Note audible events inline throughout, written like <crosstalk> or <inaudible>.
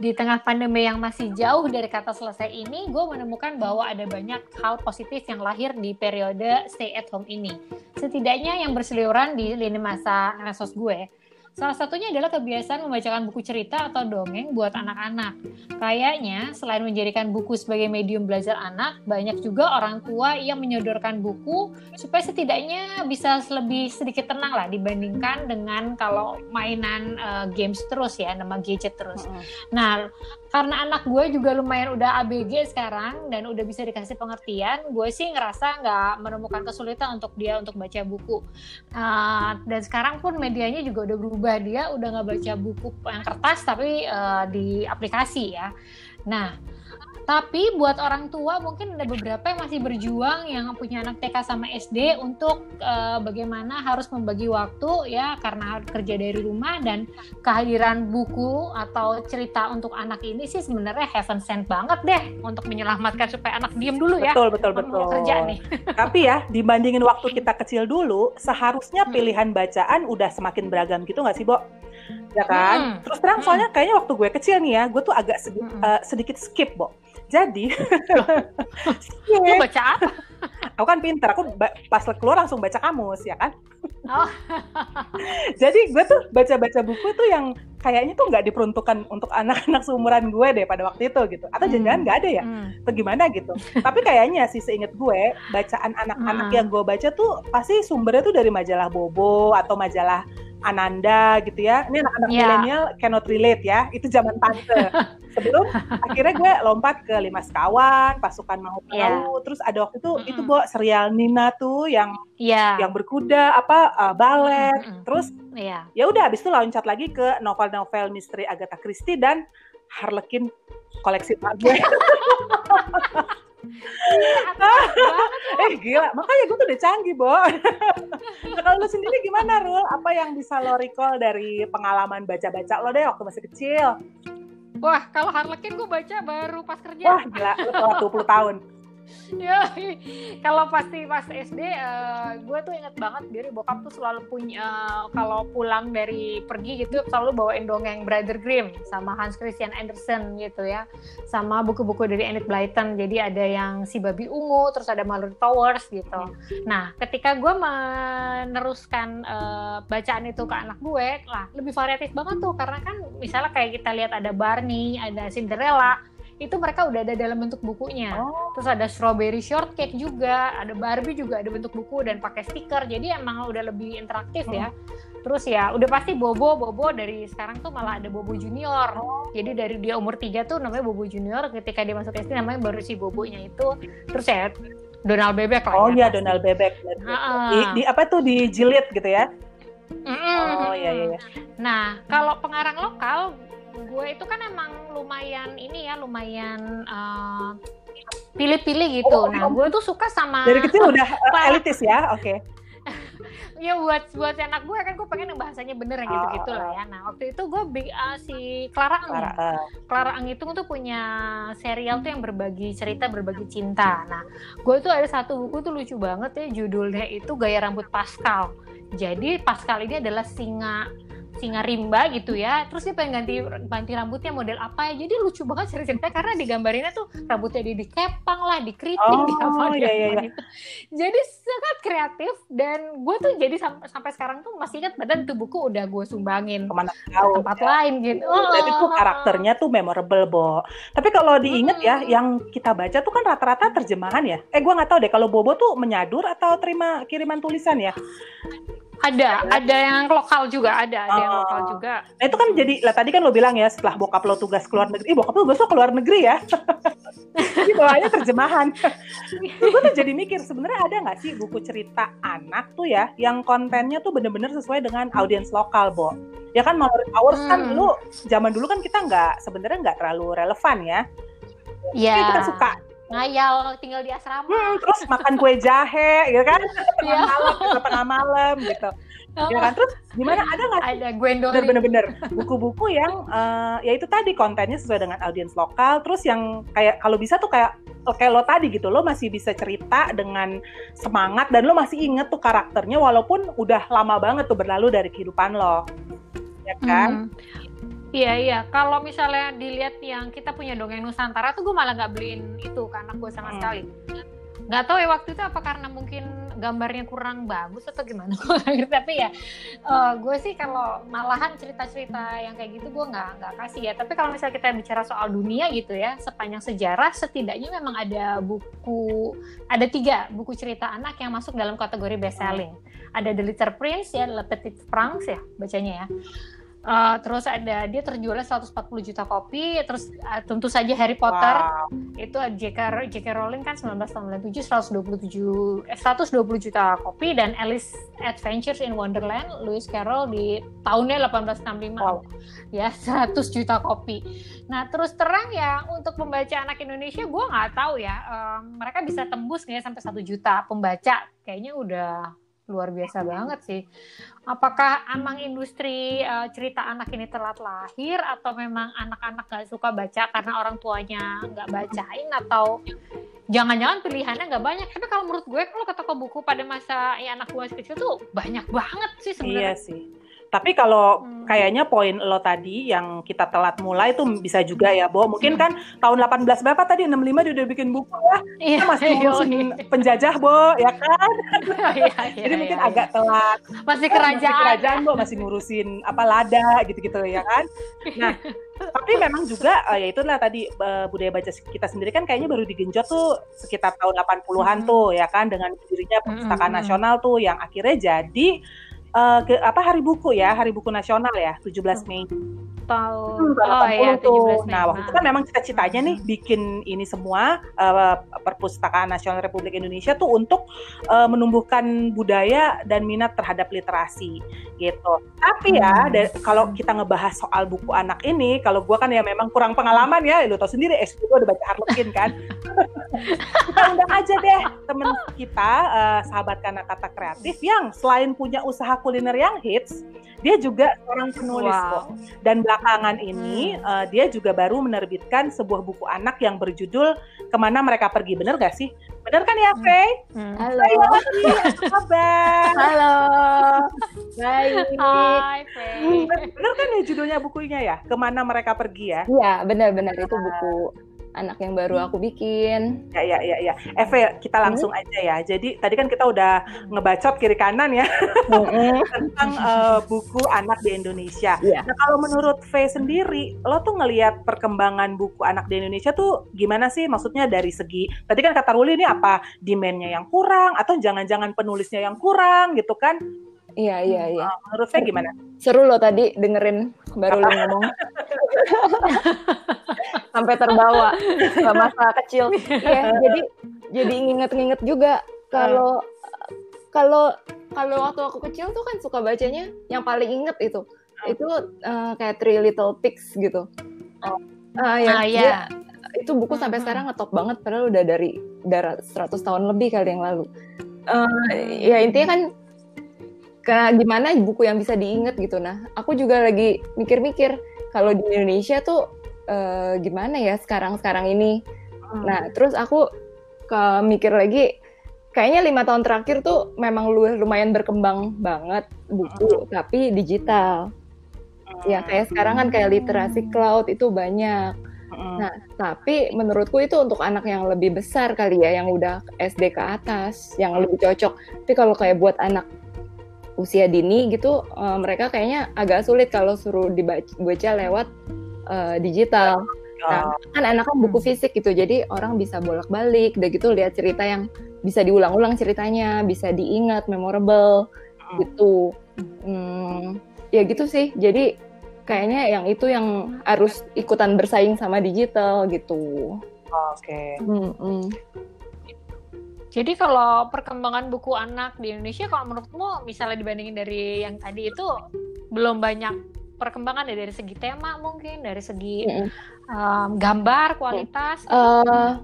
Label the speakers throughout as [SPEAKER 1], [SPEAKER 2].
[SPEAKER 1] di tengah pandemi yang masih jauh dari kata selesai ini, gue menemukan bahwa ada banyak hal positif yang lahir di periode stay at home ini. Setidaknya yang berseliweran di lini masa resos gue. Salah satunya adalah kebiasaan membacakan buku cerita atau dongeng buat anak-anak. Kayaknya selain menjadikan buku sebagai medium belajar anak, banyak juga orang tua yang menyodorkan buku supaya setidaknya bisa lebih sedikit tenang lah dibandingkan dengan kalau mainan uh, games terus ya, nama gadget terus. Mm -hmm. Nah, karena anak gue juga lumayan udah ABG sekarang dan udah bisa dikasih pengertian, gue sih ngerasa nggak menemukan kesulitan untuk dia untuk baca buku. Uh, dan sekarang pun medianya juga udah berubah, dia udah nggak baca buku yang kertas tapi uh, di aplikasi ya. Nah, tapi buat orang tua mungkin ada beberapa yang masih berjuang yang punya anak TK sama SD untuk uh, bagaimana harus membagi waktu ya karena kerja dari rumah dan kehadiran buku atau cerita untuk anak ini sih sebenarnya heaven sent banget deh untuk menyelamatkan supaya anak diem dulu ya.
[SPEAKER 2] Betul betul betul.
[SPEAKER 1] Kerja nih. <laughs>
[SPEAKER 2] Tapi ya dibandingin waktu kita kecil dulu, seharusnya hmm. pilihan bacaan udah semakin beragam gitu nggak sih, Bo? Ya kan? Hmm. Terus terang hmm. soalnya kayaknya waktu gue kecil nih ya, gue tuh agak sedikit, hmm. uh, sedikit skip, Bo. Jadi, <laughs>
[SPEAKER 1] lu baca apa?
[SPEAKER 2] Aku kan pinter, aku pas keluar langsung baca kamus, ya kan? Oh. <laughs> Jadi gue tuh baca-baca buku tuh yang kayaknya tuh nggak diperuntukkan untuk anak-anak seumuran gue deh pada waktu itu gitu. Atau hmm. jangan-jangan nggak ada ya? Hmm. Atau gimana gitu. Tapi kayaknya sih seinget gue, bacaan anak-anak hmm. yang gue baca tuh pasti sumbernya tuh dari majalah Bobo atau majalah Ananda gitu ya. Ini anak-anak yeah. milenial cannot relate ya. Itu zaman tante. <laughs> Sebelum akhirnya gue lompat ke Lima Sekawan, Pasukan Mau Tahu. Yeah. Terus ada waktu itu mm -hmm. itu bawa serial Nina tuh yang yeah. yang berkuda apa uh, balet. Mm -hmm. Terus yeah. ya udah habis itu loncat lagi ke novel-novel misteri Agatha Christie dan Harlequin koleksi gue. <laughs> eh gila, makanya gue tuh udah canggih, Bo. <laughs> kalau lu sendiri gimana, Rul? Apa yang bisa lo recall dari pengalaman baca-baca lo deh waktu masih kecil?
[SPEAKER 1] Wah, kalau Harlequin gue baca baru pas kerja.
[SPEAKER 2] Wah, gila, lu telat 20 tahun <laughs>
[SPEAKER 1] ya kalau pasti pas SD uh, eh, gue tuh inget banget dari bokap tuh selalu punya uh, kalau pulang dari pergi gitu selalu bawain dongeng Brother Grimm sama Hans Christian Andersen gitu ya. Sama buku-buku dari Enid Blyton. Jadi ada yang si babi ungu terus ada Mallory Towers gitu. Nah ketika gue meneruskan uh, bacaan itu ke anak gue lah lebih variatif banget tuh. Karena kan misalnya kayak kita lihat ada Barney ada Cinderella itu mereka udah ada dalam bentuk bukunya. Oh. Terus ada strawberry shortcake juga, ada Barbie juga ada bentuk buku dan pakai stiker. Jadi emang udah lebih interaktif oh. ya. Terus ya udah pasti Bobo, Bobo dari sekarang tuh malah ada Bobo Junior. Oh. Jadi dari dia umur 3 tuh namanya Bobo Junior, ketika dia masuk SD namanya baru si Bobonya itu. Terus ya Donald Bebek
[SPEAKER 2] lah. Oh ya, iya Donald Bebek. Di, di apa tuh di jilid gitu ya?
[SPEAKER 1] Mm -mm. Oh iya iya. Nah kalau pengarang lokal gue itu kan emang lumayan ini ya lumayan uh, pilih-pilih gitu. Oh, nah, gue tuh suka sama
[SPEAKER 2] dari kecil udah uh, elitis ya, oke. Okay. <laughs>
[SPEAKER 1] ya buat buat anak gue kan gue pengen yang bahasanya bener yang gitu gitu lah ya. Nah waktu itu gue uh, si Clara Ang, Clara, uh. Clara Ang itu tuh punya serial tuh yang berbagi cerita berbagi cinta. Nah gue tuh ada satu buku tuh lucu banget ya judulnya itu Gaya Rambut Pascal. Jadi Pascal ini adalah singa singa rimba gitu ya terus dia pengen ganti ganti rambutnya model apa ya jadi lucu banget cerita karena digambarinnya tuh rambutnya di dikepang lah dikeriting oh, di apa iya, iya, iya. Gitu. jadi sangat kreatif dan gue tuh jadi sam sampai sekarang tuh masih ingat badan tuh buku udah gue sumbangin
[SPEAKER 2] ke mana tahu
[SPEAKER 1] tempat ya. lain gitu oh,
[SPEAKER 2] dan itu karakternya tuh memorable bo tapi kalau diinget ya, hmm. ya yang kita baca tuh kan rata-rata terjemahan ya eh gue nggak tahu deh kalau bobo tuh menyadur atau terima kiriman tulisan ya
[SPEAKER 1] ada, ada yang lokal juga, ada, ada yang lokal oh. juga.
[SPEAKER 2] Nah itu kan jadi, lah tadi kan lo bilang ya setelah bokap lo tugas keluar negeri, eh bokap lo besok keluar negeri ya. <laughs> Ini bawahnya terjemahan. gue tuh jadi mikir sebenarnya ada nggak sih buku cerita anak tuh ya yang kontennya tuh bener-bener sesuai dengan audiens lokal, Bo. Ya kan Mallory Hours kan hmm. kan dulu zaman dulu kan kita nggak sebenarnya nggak terlalu relevan ya.
[SPEAKER 1] Iya. Yeah.
[SPEAKER 2] Kita suka
[SPEAKER 1] ngayal tinggal di asrama.
[SPEAKER 2] Hmm, terus makan kue jahe gitu kan? <laughs> Tengah yeah. malam gitu, tengah malam gitu. Oh. Ya kan? Terus gimana? Ada nggak
[SPEAKER 1] ada Gwendolyn
[SPEAKER 2] bener-bener buku-buku yang uh, ya itu tadi kontennya sesuai dengan audiens lokal. Terus yang kayak kalau bisa tuh kayak kayak lo tadi gitu lo masih bisa cerita dengan semangat dan lo masih inget tuh karakternya walaupun udah lama banget tuh berlalu dari kehidupan lo. Ya kan? Hmm
[SPEAKER 1] Iya iya, kalau misalnya dilihat yang kita punya dongeng Nusantara tuh gue malah nggak beliin itu karena gue sama hmm. sekali. Nggak tahu ya waktu itu apa karena mungkin gambarnya kurang bagus atau gimana <laughs> gue tapi ya uh, gue sih kalau malahan cerita-cerita yang kayak gitu gue nggak nggak kasih ya. Tapi kalau misalnya kita bicara soal dunia gitu ya sepanjang sejarah setidaknya memang ada buku ada tiga buku cerita anak yang masuk dalam kategori best selling ada The Little Prince ya Le Petit Prince ya bacanya ya Uh, terus ada dia terjual 140 juta kopi, terus uh, tentu saja Harry Potter wow. itu J.K. J.K. Rowling kan 1997 127 eh, 120 juta kopi dan Alice Adventures in Wonderland Lewis Carroll di tahunnya 1865 wow. ya 100 juta kopi. Nah terus terang ya untuk pembaca anak Indonesia gue nggak tahu ya um, mereka bisa tembus nggak ya sampai satu juta pembaca kayaknya udah luar biasa banget sih. Apakah emang industri uh, cerita anak ini telat lahir atau memang anak-anak gak suka baca karena orang tuanya nggak bacain atau jangan-jangan pilihannya nggak banyak. Tapi kalau menurut gue kalau ke toko buku pada masa ya anak gue kecil tuh banyak banget sih sebenarnya.
[SPEAKER 2] Iya sih tapi kalau hmm. kayaknya poin lo tadi yang kita telat mulai itu bisa juga ya, Bo. Mungkin hmm. kan tahun 18 berapa tadi 65 dia udah bikin buku ya. Iya, masih <laughs> iya, ngurusin iya. penjajah, Bo, ya kan? <laughs> iya, iya, Jadi iya, mungkin iya. agak telat.
[SPEAKER 1] Masih kerajaan. Masih
[SPEAKER 2] kerajaan, Bo, masih ngurusin apa lada gitu-gitu ya kan. Nah, tapi memang juga uh, ya itulah tadi uh, budaya baca kita sendiri kan kayaknya baru digenjot tuh sekitar tahun 80-an hmm. tuh ya kan dengan dirinya perpustakaan hmm. nasional tuh yang akhirnya jadi uh, ke apa hari buku ya, hari buku nasional ya, 17 Mei.
[SPEAKER 1] Tahun hmm, oh iya,
[SPEAKER 2] 17 Mei. Nah, waktu itu kan memang cita-citanya nih bikin ini semua uh, Perpustakaan Nasional Republik Indonesia tuh untuk uh, menumbuhkan budaya dan minat terhadap literasi gitu. Tapi ya hmm. kalau kita ngebahas soal buku anak ini, kalau gua kan ya memang kurang pengalaman ya, lu tau sendiri SD gua udah baca Harlequin kan. kita undang aja deh temen kita uh, sahabat kanak kata kreatif yang selain punya usaha kuliner yang hits, dia juga seorang penulis wow. kok. Dan belakangan ini hmm. uh, dia juga baru menerbitkan sebuah buku anak yang berjudul Ke mana Mereka Pergi. Bener gak sih? Bener kan ya, Faye?
[SPEAKER 1] Hmm. Halo. Hai,
[SPEAKER 2] apa kabar?
[SPEAKER 1] Halo.
[SPEAKER 2] Baik. Hai, Faye. Bener kan ya judulnya bukunya ya? Ke mana Mereka Pergi ya?
[SPEAKER 3] Iya, benar-benar itu buku anak yang baru aku bikin.
[SPEAKER 2] Ya ya ya ya. Eve, kita hmm? langsung hmm? aja ya. Jadi tadi kan kita udah ngebacot kiri kanan ya hmm. <laughs> tentang uh, buku anak di Indonesia. Yeah. Nah kalau menurut V sendiri, lo tuh ngelihat perkembangan buku anak di Indonesia tuh gimana sih? Maksudnya dari segi tadi kan kata Ruli ini apa demandnya yang kurang atau jangan-jangan penulisnya yang kurang gitu kan?
[SPEAKER 3] Iya iya iya. Uh,
[SPEAKER 2] menurut saya gimana?
[SPEAKER 3] Seru loh tadi dengerin baru lo <laughs> ngomong. <laughs> Sampai terbawa ke masa <laughs> kecil. Iya, jadi jadi nginget-nginget juga kalau kalau kalau waktu aku kecil tuh kan suka bacanya yang paling inget itu itu uh, kayak Three Little Pigs gitu.
[SPEAKER 1] Oh. Uh, ya, ah, ya.
[SPEAKER 3] itu buku sampai sekarang ngetop banget padahal udah dari dari 100 tahun lebih kali yang lalu. Uh, ya intinya kan karena gimana buku yang bisa diinget gitu nah aku juga lagi mikir-mikir kalau di Indonesia tuh uh, gimana ya sekarang-sekarang ini hmm. nah terus aku ke mikir lagi kayaknya lima tahun terakhir tuh memang lumayan berkembang banget buku hmm. tapi digital ya kayak sekarang kan kayak literasi cloud itu banyak hmm. nah tapi menurutku itu untuk anak yang lebih besar kali ya yang udah SD ke atas yang lebih cocok tapi kalau kayak buat anak usia dini gitu uh, mereka kayaknya agak sulit kalau suruh dibaca lewat uh, digital. Nah, kan anak kan buku fisik gitu, jadi orang bisa bolak-balik, udah gitu lihat cerita yang bisa diulang-ulang ceritanya, bisa diingat, memorable gitu. Hmm, ya gitu sih. Jadi kayaknya yang itu yang harus ikutan bersaing sama digital gitu.
[SPEAKER 2] Oke. Okay. Hmm, hmm.
[SPEAKER 1] Jadi kalau perkembangan buku anak di Indonesia, kalau menurutmu misalnya dibandingin dari yang tadi itu belum banyak perkembangan ya dari segi tema mungkin, dari segi um, gambar, kualitas.
[SPEAKER 3] Uh,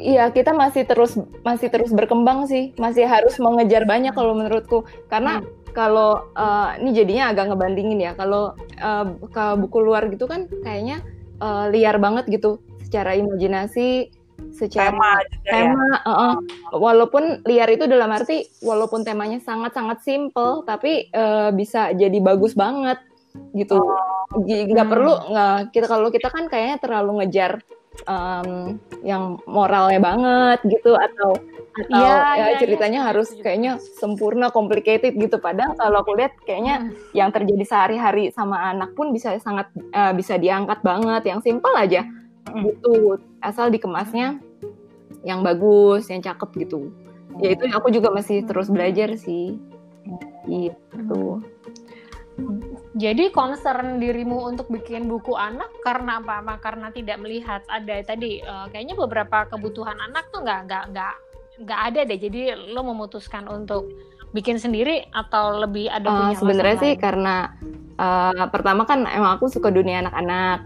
[SPEAKER 3] iya kita masih terus masih terus berkembang sih, masih harus mengejar banyak kalau menurutku, karena hmm. kalau uh, ini jadinya agak ngebandingin ya, kalau uh, ke buku luar gitu kan kayaknya uh, liar banget gitu secara imajinasi secara tema, juga ya? tema ya? uh -uh. walaupun liar itu dalam arti walaupun temanya sangat-sangat simple tapi uh, bisa jadi bagus banget gitu. Nggak hmm. perlu nggak kita kalau kita kan kayaknya terlalu ngejar um, yang moralnya banget gitu atau atau ya, ya, ya ceritanya ya, harus kayaknya sempurna complicated gitu. Padahal kalau aku lihat kayaknya hmm. yang terjadi sehari-hari sama anak pun bisa sangat uh, bisa diangkat banget. Yang simpel aja. Hmm. gitu. Asal dikemasnya yang bagus yang cakep gitu. Ya itu aku juga masih terus belajar sih. Gitu
[SPEAKER 1] jadi concern dirimu untuk bikin buku anak karena apa? apa? Karena tidak melihat ada tadi uh, kayaknya beberapa kebutuhan anak tuh nggak nggak nggak nggak ada deh. Jadi lo memutuskan untuk bikin sendiri atau lebih ada uh,
[SPEAKER 3] Sebenarnya sih lain? karena uh, pertama kan emang aku suka dunia anak-anak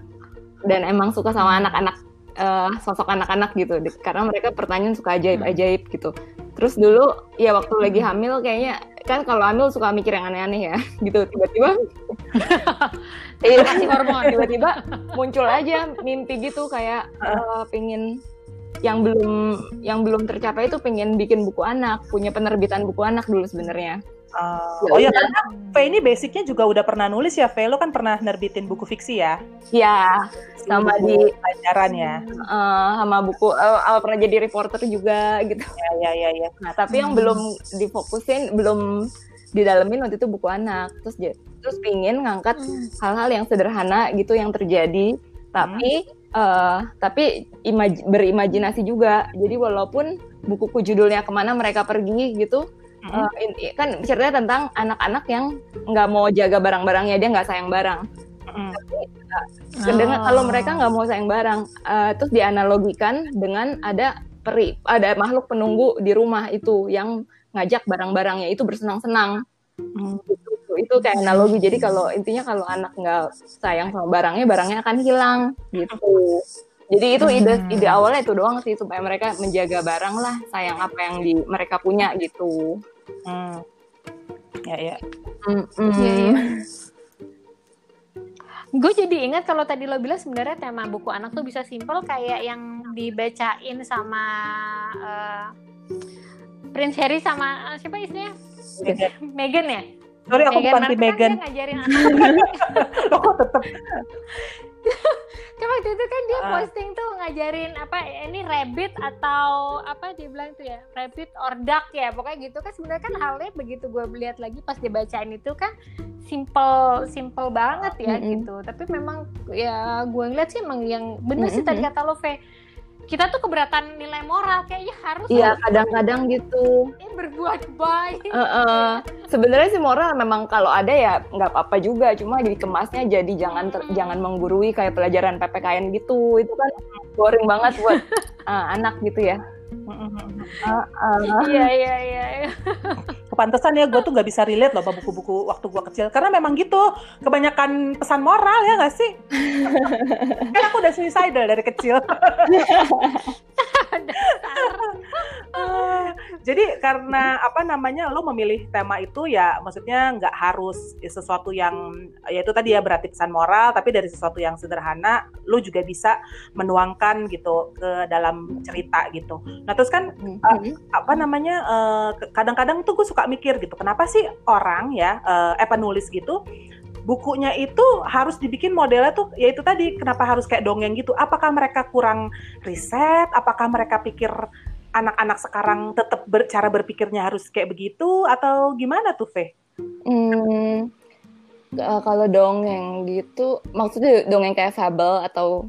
[SPEAKER 3] dan emang suka sama hmm. anak-anak uh, sosok anak-anak gitu karena mereka pertanyaan suka ajaib-ajaib gitu. Terus dulu ya waktu lagi hamil kayaknya kan kalau hamil suka mikir yang aneh-aneh ya. <laughs> Gitu tiba-tiba. <laughs> Iya. Hormon. Tiba-tiba muncul aja mimpi gitu kayak uh, pingin yang belum yang belum tercapai itu pengen bikin buku anak punya penerbitan buku anak dulu sebenarnya
[SPEAKER 2] Uh, oh ya karena V ini basicnya juga udah pernah nulis ya V lo kan pernah nerbitin buku fiksi ya?
[SPEAKER 3] Ya sama di
[SPEAKER 2] pelajaran ya.
[SPEAKER 3] Uh, sama buku uh, pernah jadi reporter juga gitu.
[SPEAKER 2] Ya ya ya ya.
[SPEAKER 3] Nah tapi yang belum difokusin belum didalemin waktu itu buku anak terus terus pingin ngangkat hmm. hal-hal yang sederhana gitu yang terjadi tapi hmm. uh, tapi imaj berimajinasi juga jadi walaupun bukuku judulnya ke mana mereka pergi gitu Uh, kan ceritanya tentang anak-anak yang nggak mau jaga barang-barangnya dia nggak sayang barang. Mm. Tapi uh, kalau mereka nggak mau sayang barang, uh, terus dianalogikan dengan ada peri, ada makhluk penunggu di rumah itu yang ngajak barang-barangnya itu bersenang-senang. Mm. Gitu. Itu kayak analogi. Jadi kalau intinya kalau anak nggak sayang sama barangnya, barangnya akan hilang gitu. Jadi itu ide hmm. ide awalnya itu doang sih supaya mereka menjaga barang lah, sayang apa yang di mereka punya gitu. Hmm.
[SPEAKER 2] Ya ya.
[SPEAKER 1] Hmm, hmm. Ya, ya. Gue jadi ingat kalau tadi lo bilang sebenarnya tema buku anak tuh bisa simpel kayak yang dibacain sama uh, Prince Harry sama uh, siapa istrinya? Megan ya?
[SPEAKER 2] Sorry aku Meghan bukan tim Megan. Kan ngajarin anak. <laughs>
[SPEAKER 1] kok tetap <laughs> kan waktu itu kan dia uh. posting tuh ngajarin apa ini rabbit atau apa dia bilang tuh ya rabbit or duck ya pokoknya gitu kan sebenarnya kan halnya begitu gue lihat lagi pas dibacain itu kan simple simple banget ya mm -hmm. gitu tapi memang ya gue ngeliat sih emang yang bener mm -hmm. sih tadi kata lo Fe kita tuh keberatan nilai moral kayaknya harus
[SPEAKER 3] iya kadang-kadang gitu.
[SPEAKER 1] Eh, berbuat baik. Uh,
[SPEAKER 3] uh, sebenarnya sih moral memang kalau ada ya nggak apa-apa juga cuma jadi kemasnya jadi jangan ter, hmm. jangan menggurui kayak pelajaran ppkn gitu. Itu kan boring banget buat uh, <laughs> anak gitu ya. <laughs>
[SPEAKER 1] Uh. iya iya iya, <laughs>
[SPEAKER 2] kepantesan ya gue tuh nggak bisa relate loh sama buku-buku waktu gue kecil. Karena memang gitu kebanyakan pesan moral ya nggak sih? <laughs> Kan aku udah suicidal dari kecil. <laughs> Jadi karena apa namanya lo memilih tema itu ya maksudnya nggak harus sesuatu yang ya itu tadi ya berarti pesan moral tapi dari sesuatu yang sederhana lo juga bisa menuangkan gitu ke dalam cerita gitu. Nah terus kan mm -hmm. uh, apa namanya uh, kadang-kadang tuh gue suka mikir gitu kenapa sih orang ya eh penulis gitu bukunya itu harus dibikin modelnya tuh yaitu tadi kenapa harus kayak dongeng gitu? Apakah mereka kurang riset? Apakah mereka pikir anak-anak sekarang tetap ber, cara berpikirnya harus kayak begitu? Atau gimana tuh Fe?
[SPEAKER 3] Hmm, uh, kalau dongeng gitu maksudnya dongeng kayak fable atau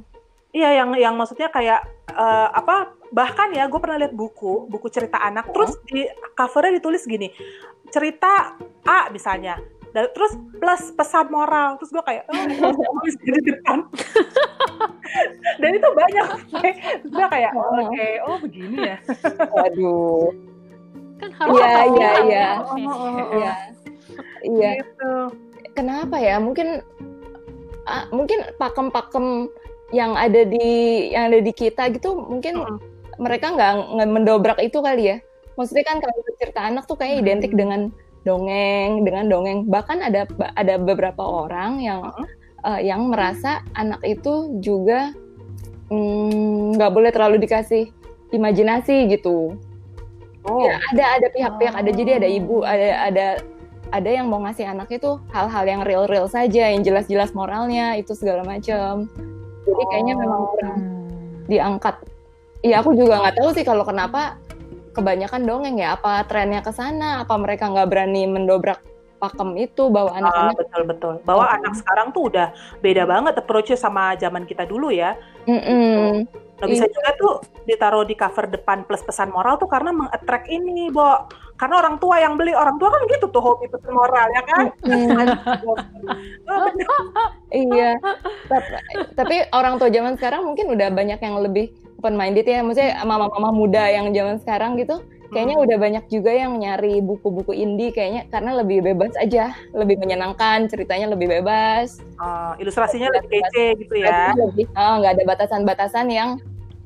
[SPEAKER 2] Iya, yang yang maksudnya kayak uh, apa? Bahkan ya, gue pernah lihat buku, buku cerita anak, oh. terus di covernya ditulis gini, cerita A misalnya, dan terus plus pesan moral, terus gue kayak, oh, di depan. <laughs> dan itu banyak, gue kayak, oh, oke, okay. oh begini ya. <laughs>
[SPEAKER 3] Waduh.
[SPEAKER 1] Kan harus Iya,
[SPEAKER 3] iya, iya. Iya. Iya. Gitu. Kenapa ya? Mungkin uh, mungkin pakem-pakem yang ada di yang ada di kita gitu mungkin hmm. mereka nggak mendobrak itu kali ya maksudnya kan kalau cerita anak tuh kayak identik hmm. dengan dongeng dengan dongeng bahkan ada ada beberapa orang yang hmm. uh, yang merasa anak itu juga mm, nggak mm, boleh terlalu dikasih imajinasi gitu oh. ya ada ada pihak-pihak ada jadi ada ibu ada ada ada yang mau ngasih anak itu hal-hal yang real-real saja, yang jelas-jelas moralnya itu segala macam. Jadi kayaknya memang kurang diangkat. Ya aku juga nggak tahu sih kalau kenapa kebanyakan dongeng ya. Apa trennya ke sana? Apa mereka nggak berani mendobrak pakem itu bawa
[SPEAKER 2] Ah,
[SPEAKER 3] anak-anak?
[SPEAKER 2] betul betul. Bahwa
[SPEAKER 3] Oh.
[SPEAKER 2] anak sekarang tuh udah beda banget approach-nya sama zaman kita dulu ya.
[SPEAKER 3] Mm-mm.
[SPEAKER 2] Nah, bisa
[SPEAKER 3] Iya.
[SPEAKER 2] juga tuh ditaruh di cover depan plus pesan moral tuh karena meng-attract ini, Bo. Karena orang tua yang beli, orang tua kan gitu tuh hobi pesan moral ya kan? <laughs> Oh.
[SPEAKER 3] Iya. Tapi, tapi orang tua zaman sekarang mungkin udah banyak yang lebih open minded ya. Maksudnya mama-mama muda yang zaman sekarang gitu, kayaknya
[SPEAKER 2] Hmm.
[SPEAKER 3] udah banyak juga yang nyari buku-buku indie kayaknya karena lebih bebas aja, lebih menyenangkan, ceritanya lebih bebas.
[SPEAKER 2] Oh, ilustrasinya lebih kece gitu ya.
[SPEAKER 3] Lebih eh, nggak ada batasan-batasan yang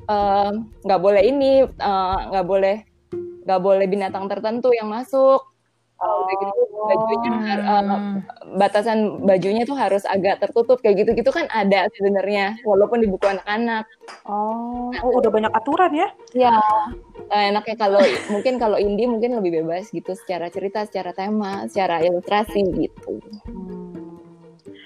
[SPEAKER 3] eh, nggak boleh ini, eh, nggak boleh nggak boleh binatang tertentu yang masuk. Kalau udah gitu bajunya har- eh,
[SPEAKER 1] Hmm.
[SPEAKER 3] batasan bajunya tuh harus agak tertutup kayak gitu-gitu kan ada sebenarnya walaupun di buku anak-anak.
[SPEAKER 2] Oh, oh, udah banyak aturan ya?
[SPEAKER 3] Ya, enaknya kalau mungkin kalau indie mungkin lebih bebas gitu secara cerita, secara tema, secara ilustrasi gitu.
[SPEAKER 2] Hmm.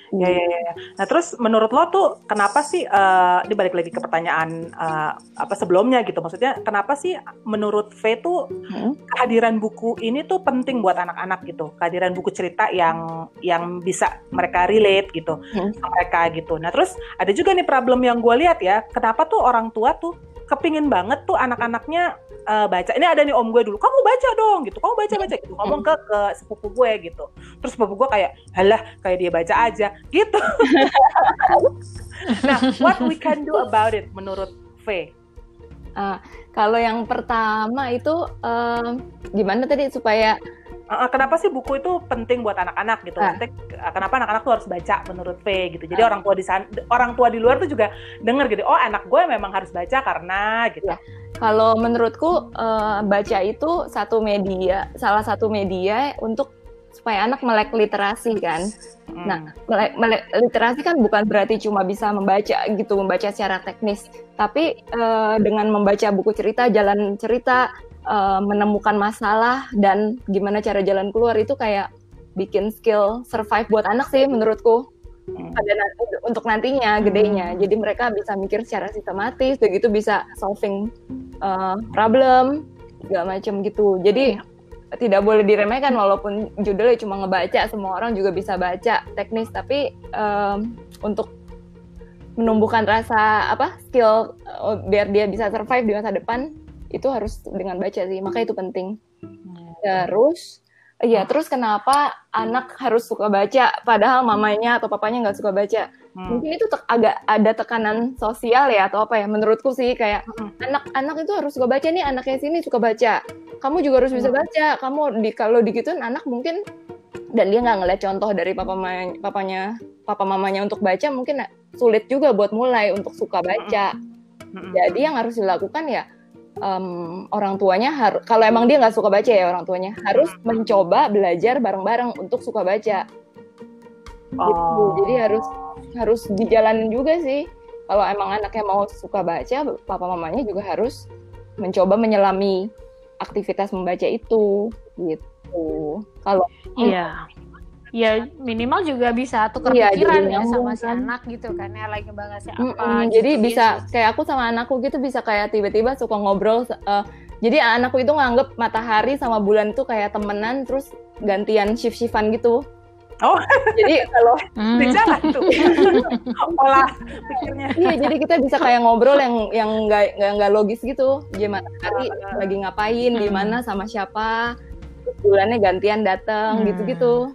[SPEAKER 2] Ya, ya, ya. ya. Nah, terus menurut lo tuh kenapa sih, eh ini balik lagi ke pertanyaan eh, apa sebelumnya gitu, maksudnya kenapa sih menurut V tuh
[SPEAKER 3] Hmm.
[SPEAKER 2] kehadiran buku ini tuh penting buat anak-anak gitu, kehadiran buku cerita yang yang bisa mereka relate gitu
[SPEAKER 3] Hmm.
[SPEAKER 2] sama mereka gitu. Nah, terus ada juga nih problem yang gue lihat ya, kenapa tuh orang tua tuh kepingin banget tuh anak-anaknya eh, baca. Ini ada nih om gue dulu, kamu baca dong gitu, kamu baca baca gitu, ngomong ke ke sepupu gue gitu. Terus sepupu gue kayak, halah kayak dia baca aja gitu. nah, what we can do about it menurut V?
[SPEAKER 3] Ah, kalau yang pertama itu eh, gimana tadi supaya
[SPEAKER 2] Uh, uh, kenapa sih buku itu penting buat anak-anak gitu?
[SPEAKER 3] Ah.
[SPEAKER 2] Uh, kenapa anak-anak tuh harus baca menurut V gitu? Jadi orang tua di sana, orang tua di luar tuh juga denger gitu. Oh anak gue memang harus baca karena gitu.
[SPEAKER 3] Ya. kalau menurutku eh, baca itu satu media, salah satu media untuk supaya anak melek literasi kan.
[SPEAKER 2] Hmm.
[SPEAKER 3] Nah, melek, melek literasi kan bukan berarti cuma bisa membaca gitu, membaca secara teknis, tapi eh, dengan membaca buku cerita, jalan cerita, eh, menemukan masalah dan gimana cara jalan keluar itu kayak bikin skill survive buat anak sih menurutku.
[SPEAKER 2] Hmm.
[SPEAKER 3] Pada nanti- untuk nantinya gedenya. Jadi mereka bisa mikir secara sistematis, begitu bisa solving eh, problem segala macam gitu. Jadi tidak boleh diremehkan walaupun judulnya cuma ngebaca semua orang juga bisa baca teknis tapi em, untuk menumbuhkan rasa apa skill eh, biar dia bisa survive di masa depan itu harus dengan baca sih maka itu penting terus iya terus kenapa anak harus suka baca padahal mamanya atau papanya nggak suka baca
[SPEAKER 2] Hmm.
[SPEAKER 3] mungkin itu agak ada tekanan sosial ya atau apa ya menurutku sih kayak
[SPEAKER 2] Hmm.
[SPEAKER 3] anak-anak itu harus suka baca nih anaknya sini suka baca kamu juga harus bisa
[SPEAKER 2] Hmm.
[SPEAKER 3] baca kamu di kalau digituin anak mungkin dan dia nggak ngeliat contoh dari papa papanya papa mamanya untuk baca mungkin sulit juga buat mulai untuk suka baca
[SPEAKER 2] Hmm.
[SPEAKER 3] jadi yang harus dilakukan ya em, orang tuanya harus kalau emang dia nggak suka baca ya orang tuanya harus mencoba belajar bareng-bareng untuk suka baca gitu. Jadi harus harus dijalanin juga sih. Kalau emang anaknya mau suka baca, papa mamanya juga harus mencoba menyelami aktivitas membaca itu gitu. Kalau
[SPEAKER 1] Iya. Ya minimal juga bisa tukar
[SPEAKER 3] Iya,
[SPEAKER 1] pikiran ya sama si
[SPEAKER 3] kan.
[SPEAKER 1] anak gitu kan ya lagi bahasnya apa.
[SPEAKER 3] Mm-mm,
[SPEAKER 1] gitu.
[SPEAKER 3] jadi
[SPEAKER 1] Iya
[SPEAKER 3] bisa kayak aku sama anakku gitu bisa kayak tiba-tiba suka ngobrol. eh, jadi anakku itu nganggep matahari sama bulan itu kayak temenan terus gantian shift-shiftan gitu.
[SPEAKER 2] Oh.
[SPEAKER 3] jadi <laughs> kalau
[SPEAKER 1] Hmm.
[SPEAKER 2] Jalan tuh. <laughs> Olah pikirnya.
[SPEAKER 3] iya jadi kita bisa kayak ngobrol yang yang nggak nggak logis gitu. Dia matahari
[SPEAKER 2] Ah.
[SPEAKER 3] lagi ngapain, di
[SPEAKER 1] Hmm.
[SPEAKER 3] mana sama siapa, bulannya gantian datang
[SPEAKER 1] Hmm.
[SPEAKER 3] gitu-gitu.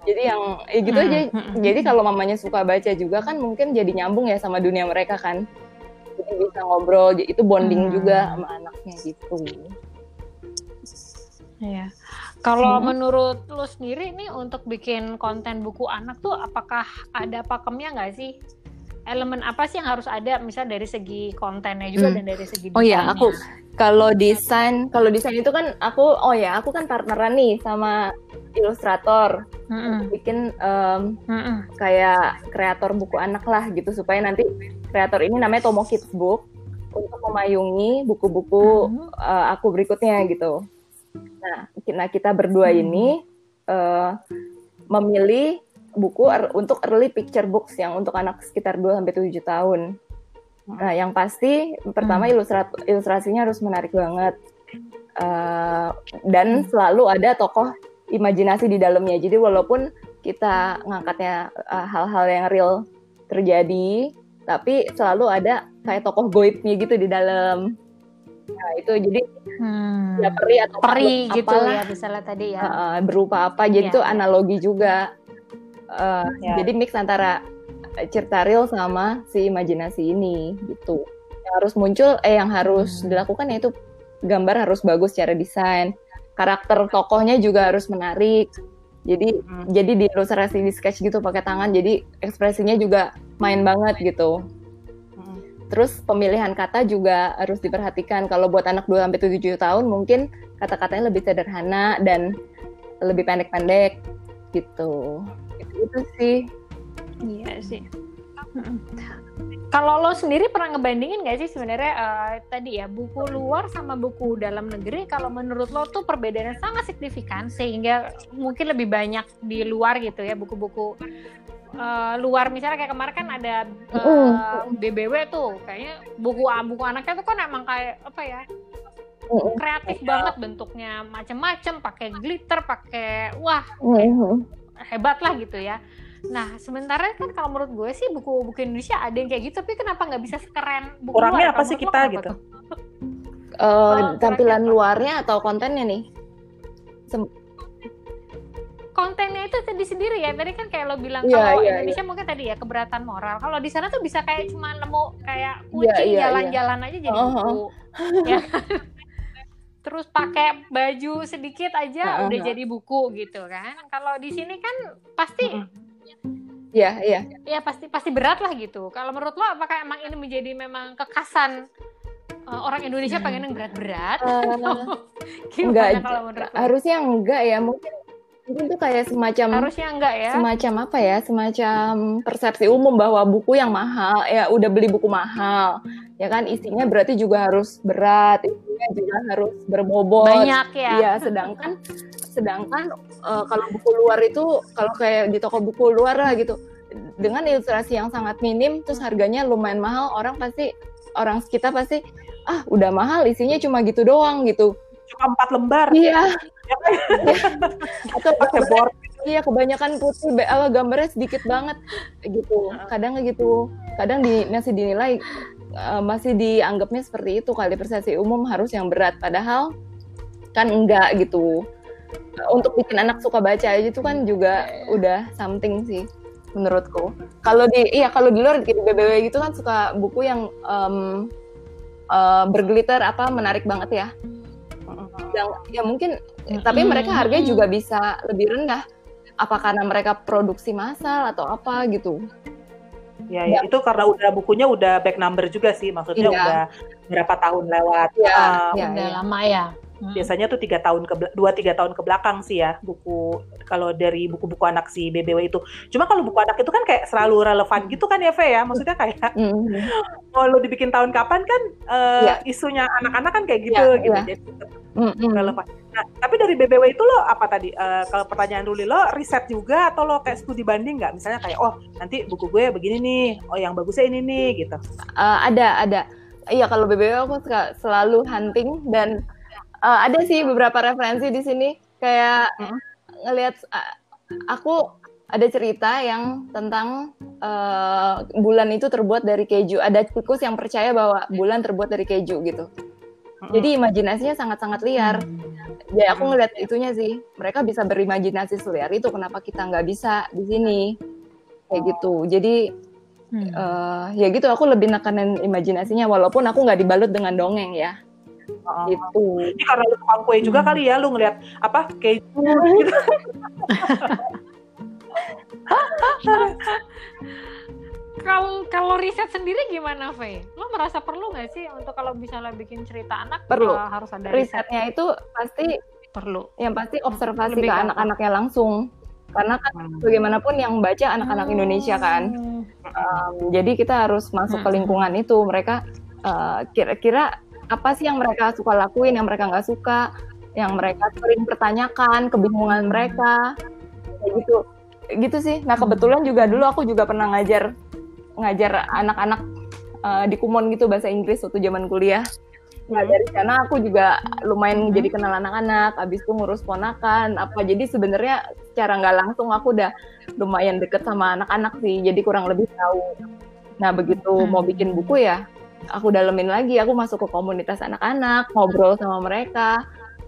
[SPEAKER 3] Jadi yang ya gitu
[SPEAKER 1] Hmm,
[SPEAKER 3] aja.
[SPEAKER 1] hmm.
[SPEAKER 3] Jadi kalau mamanya suka baca juga kan mungkin jadi nyambung ya sama dunia mereka kan. Jadi bisa ngobrol, itu bonding
[SPEAKER 1] Hmm.
[SPEAKER 3] juga sama anaknya gitu.
[SPEAKER 1] Iya. Kalau
[SPEAKER 3] Hmm.
[SPEAKER 1] menurut lu sendiri nih untuk bikin konten buku anak tuh apakah ada pakemnya nggak sih? Elemen apa sih yang harus ada misal dari segi kontennya juga
[SPEAKER 3] Hmm.
[SPEAKER 1] dan dari segi
[SPEAKER 3] Oh iya, aku kalau desain, kalau desain itu kan aku oh ya, aku kan partneran nih sama ilustrator.
[SPEAKER 1] Mm-mm.
[SPEAKER 3] Bikin em,
[SPEAKER 1] Mm-mm.
[SPEAKER 3] kayak kreator buku anak lah gitu supaya nanti kreator ini namanya Tomo Kids Book untuk memayungi buku-buku
[SPEAKER 1] Mhm.
[SPEAKER 3] eh, aku berikutnya gitu. Nah, kita, nah, kita berdua
[SPEAKER 1] Hmm.
[SPEAKER 3] ini uh, memilih buku er, untuk early picture books yang untuk anak sekitar 2 sampai 7 tahun. Nah, yang pasti pertama hmm. ilustrat ilustrasinya harus menarik banget. Uh, dan hmm. selalu ada tokoh imajinasi di dalamnya. Jadi walaupun kita ngangkatnya uh, hal-hal yang real terjadi, tapi selalu ada kayak tokoh goibnya gitu di dalam. Nah itu jadi hmm. ya peri atau
[SPEAKER 1] peri gitu ya misalnya tadi ya.
[SPEAKER 3] Uh, berupa apa? Jadi ya, itu analogi juga. Uh, ya. Jadi mix antara cerita real sama si imajinasi ini gitu. Yang harus muncul, eh yang harus hmm. dilakukan yaitu gambar harus bagus secara desain. Karakter tokohnya juga harus menarik. Jadi hmm. jadi di ilustrasi di sketch gitu pakai tangan, jadi ekspresinya juga main banget gitu. Terus pemilihan kata juga harus diperhatikan. Kalau buat anak 2 sampai 7 tahun mungkin kata-katanya lebih sederhana dan lebih pendek-pendek gitu. Itu, sih.
[SPEAKER 1] Iya sih. Kalau lo sendiri pernah ngebandingin gak sih sebenarnya uh, tadi ya buku luar sama buku dalam negeri kalau menurut lo tuh perbedaannya sangat signifikan sehingga mungkin lebih banyak di luar gitu ya buku-buku uh, luar misalnya kayak kemarin kan ada uh, uh. BBW tuh kayaknya buku buku anaknya tuh kan emang kayak apa ya uh. kreatif uh. banget bentuknya macem-macem pakai glitter pakai wah uh. hebat lah gitu ya nah sementara kan kalau menurut gue sih buku-buku Indonesia ada yang kayak gitu tapi kenapa nggak bisa sekeren
[SPEAKER 2] buku kurangnya luar? apa sih kita gitu
[SPEAKER 3] uh, tampilan luarnya atau kontennya nih
[SPEAKER 1] kontennya itu tadi sendiri ya tadi kan kayak lo bilang yeah, kalau yeah, Indonesia yeah. mungkin tadi ya keberatan moral kalau di sana tuh bisa kayak cuma nemu kayak iya, kucing jalan-jalan yeah, yeah, aja jadi uh -huh. buku ya <laughs> terus pakai baju sedikit aja uh -huh. udah jadi buku gitu kan kalau di sini kan pasti uh -huh.
[SPEAKER 3] Iya, iya.
[SPEAKER 1] Iya pasti pasti berat lah gitu. Kalau menurut lo apakah emang ini menjadi memang kekasan uh, orang Indonesia pengen yang berat-berat? <laughs> Uh,
[SPEAKER 3] enggak, kalau menurut harusnya enggak ya. Mungkin mungkin tuh kayak semacam
[SPEAKER 1] harusnya enggak ya
[SPEAKER 3] semacam apa ya semacam persepsi umum bahwa buku yang mahal ya udah beli buku mahal ya kan isinya berarti juga harus berat isinya juga harus berbobot
[SPEAKER 1] banyak ya
[SPEAKER 3] iya sedangkan sedangkan uh, kalau buku luar itu kalau kayak di toko buku luar lah gitu dengan ilustrasi yang sangat minim terus harganya lumayan mahal orang pasti orang kita pasti ah udah mahal isinya cuma gitu doang gitu.
[SPEAKER 2] Cuma empat lembar.
[SPEAKER 3] Iya. <laughs> Atau pakai board iya kebanyakan putih apa gambarnya sedikit banget gitu. Kadang gitu. Kadang di masih dinilai uh, masih dianggapnya seperti itu kali persepsi umum harus yang berat. Padahal kan enggak gitu untuk bikin anak suka baca aja itu kan juga udah something sih menurutku. Kalau di iya kalau di luar di BBW gitu kan suka buku yang um, uh, berglitter apa menarik banget ya. Yang ya mungkin hmm. tapi mereka harganya juga bisa lebih rendah. Apa karena mereka produksi massal atau apa gitu.
[SPEAKER 2] Ya, ya, ya. itu karena udah bukunya udah back number juga sih. Maksudnya ya. udah berapa tahun lewat.
[SPEAKER 1] Ya, uh, ya, udah ya. lama ya
[SPEAKER 2] Hmm. Biasanya tuh tiga tahun ke dua tiga tahun ke belakang sih ya buku kalau dari buku-buku anak si BBW itu. Cuma kalau buku anak itu kan kayak selalu relevan gitu kan ya Fe ya. Maksudnya kayak <laughs> hmm. kalau dibikin tahun kapan kan uh, yeah. isunya anak-anak kan kayak gitu yeah, gitu. Yeah. Jadi hmm. relevan. Nah, tapi dari BBW itu lo apa tadi? Uh, kalau pertanyaan Ruli lo riset juga atau lo kayak studi banding nggak? Misalnya kayak oh nanti buku gue begini nih, oh yang bagusnya ini nih gitu.
[SPEAKER 3] Uh, ada ada. Iya kalau BBW aku selalu hunting dan uh, ada sih beberapa referensi di sini kayak hmm. ngelihat uh, aku ada cerita yang tentang uh, bulan itu terbuat dari keju. Ada tikus yang percaya bahwa bulan terbuat dari keju gitu. Jadi imajinasinya sangat-sangat liar. Ya aku ngeliat itunya sih. Mereka bisa berimajinasi seliar itu. Kenapa kita nggak bisa di sini? Kayak gitu. Jadi uh, ya gitu. Aku lebih nekanin imajinasinya. Walaupun aku nggak dibalut dengan dongeng ya.
[SPEAKER 2] Oh. Gitu. Ini karena lu tukang kue juga hmm. kali ya, lu ngeliat apa keju gitu.
[SPEAKER 1] Kalau kalau riset sendiri gimana, Fe? Lo merasa perlu nggak sih untuk kalau misalnya bikin cerita anak
[SPEAKER 3] perlu
[SPEAKER 1] uh, harus ada
[SPEAKER 3] risetnya itu pasti perlu. Yang pasti observasi Lebih ke anak-anaknya langsung. Karena kan hmm. bagaimanapun yang baca anak-anak hmm. Indonesia kan. Um, jadi kita harus masuk hmm. ke lingkungan itu. Mereka kira-kira uh, kira -kira apa sih yang mereka suka lakuin yang mereka nggak suka yang mereka sering pertanyakan kebingungan mereka kayak gitu. Gitu sih. Nah kebetulan juga dulu aku juga pernah ngajar ngajar anak-anak uh, di Kumon gitu bahasa Inggris waktu zaman kuliah. Nah dari sana aku juga lumayan jadi kenal anak-anak, abis itu ngurus ponakan, apa. Jadi sebenarnya secara nggak langsung aku udah lumayan deket sama anak-anak sih, jadi kurang lebih tahu. Nah begitu mau bikin buku ya, aku dalemin lagi, aku masuk ke komunitas anak-anak, ngobrol sama mereka,